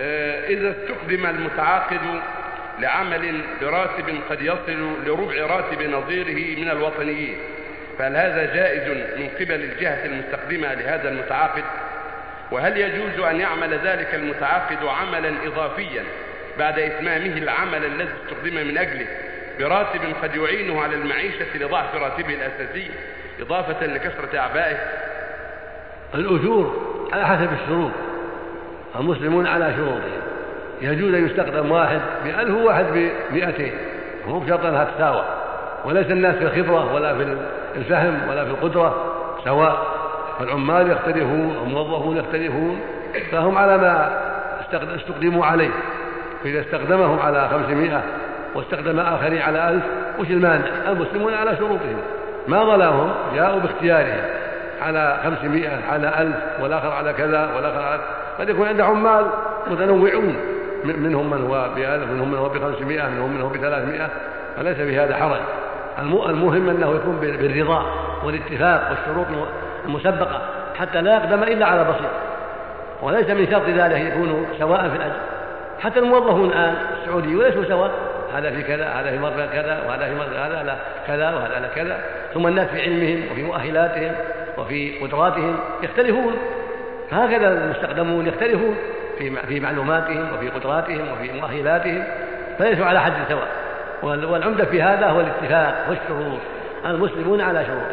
آه، إذا استخدم المتعاقد لعمل براتب قد يصل لربع راتب نظيره من الوطنيين فهل هذا جائز من قبل الجهة المستخدمة لهذا المتعاقد؟ وهل يجوز أن يعمل ذلك المتعاقد عملا إضافيا بعد إتمامه العمل الذي استخدم من أجله براتب قد يعينه على المعيشة لضعف راتبه الأساسي إضافة لكثرة أعبائه؟ الأجور على حسب الشروط. المسلمون على شروطهم. يجوز أن يستخدم واحد بألف وواحد بمئتين. مو بشرط أنها تساوى. وليس الناس في الخبرة ولا في الفهم ولا في القدرة سواء فالعمال يختلفون والموظفون يختلفون. فهم على ما استخدموا عليه. فإذا استخدمهم على خمسمائة واستخدم آخرين على ألف وش المانع؟ المسلمون على شروطهم. ما ظلمهم جاءوا باختيارهم. على خمسمائة على ألف والآخر على كذا والآخر على قد يكون عند عمال متنوعون منهم من هو بألف منهم من هو بخمسمائة منهم من هو بثلاثمائة. فليس في هذا حرج المهم أنه يكون بالرضا والاتفاق والشروط المسبقة حتى لا يقدم إلا على بسيط وليس من شرط ذلك يكونوا سواء في الأجر. حتى الموظفون الآن السعوديون ليسوا سواء. هذا في كذا هذا في مرة كذا وهذا في مرة هذا لا كذا وهذا لا كذا. ثم الناس في علمهم وفي مؤهلاتهم وفي قدراتهم يختلفون. هكذا المستخدمون يختلفون في في معلوماتهم وفي قدراتهم وفي مؤهلاتهم فليسوا على حد سواء والعمدة في هذا هو الاتفاق والشروط المسلمون على شروطهم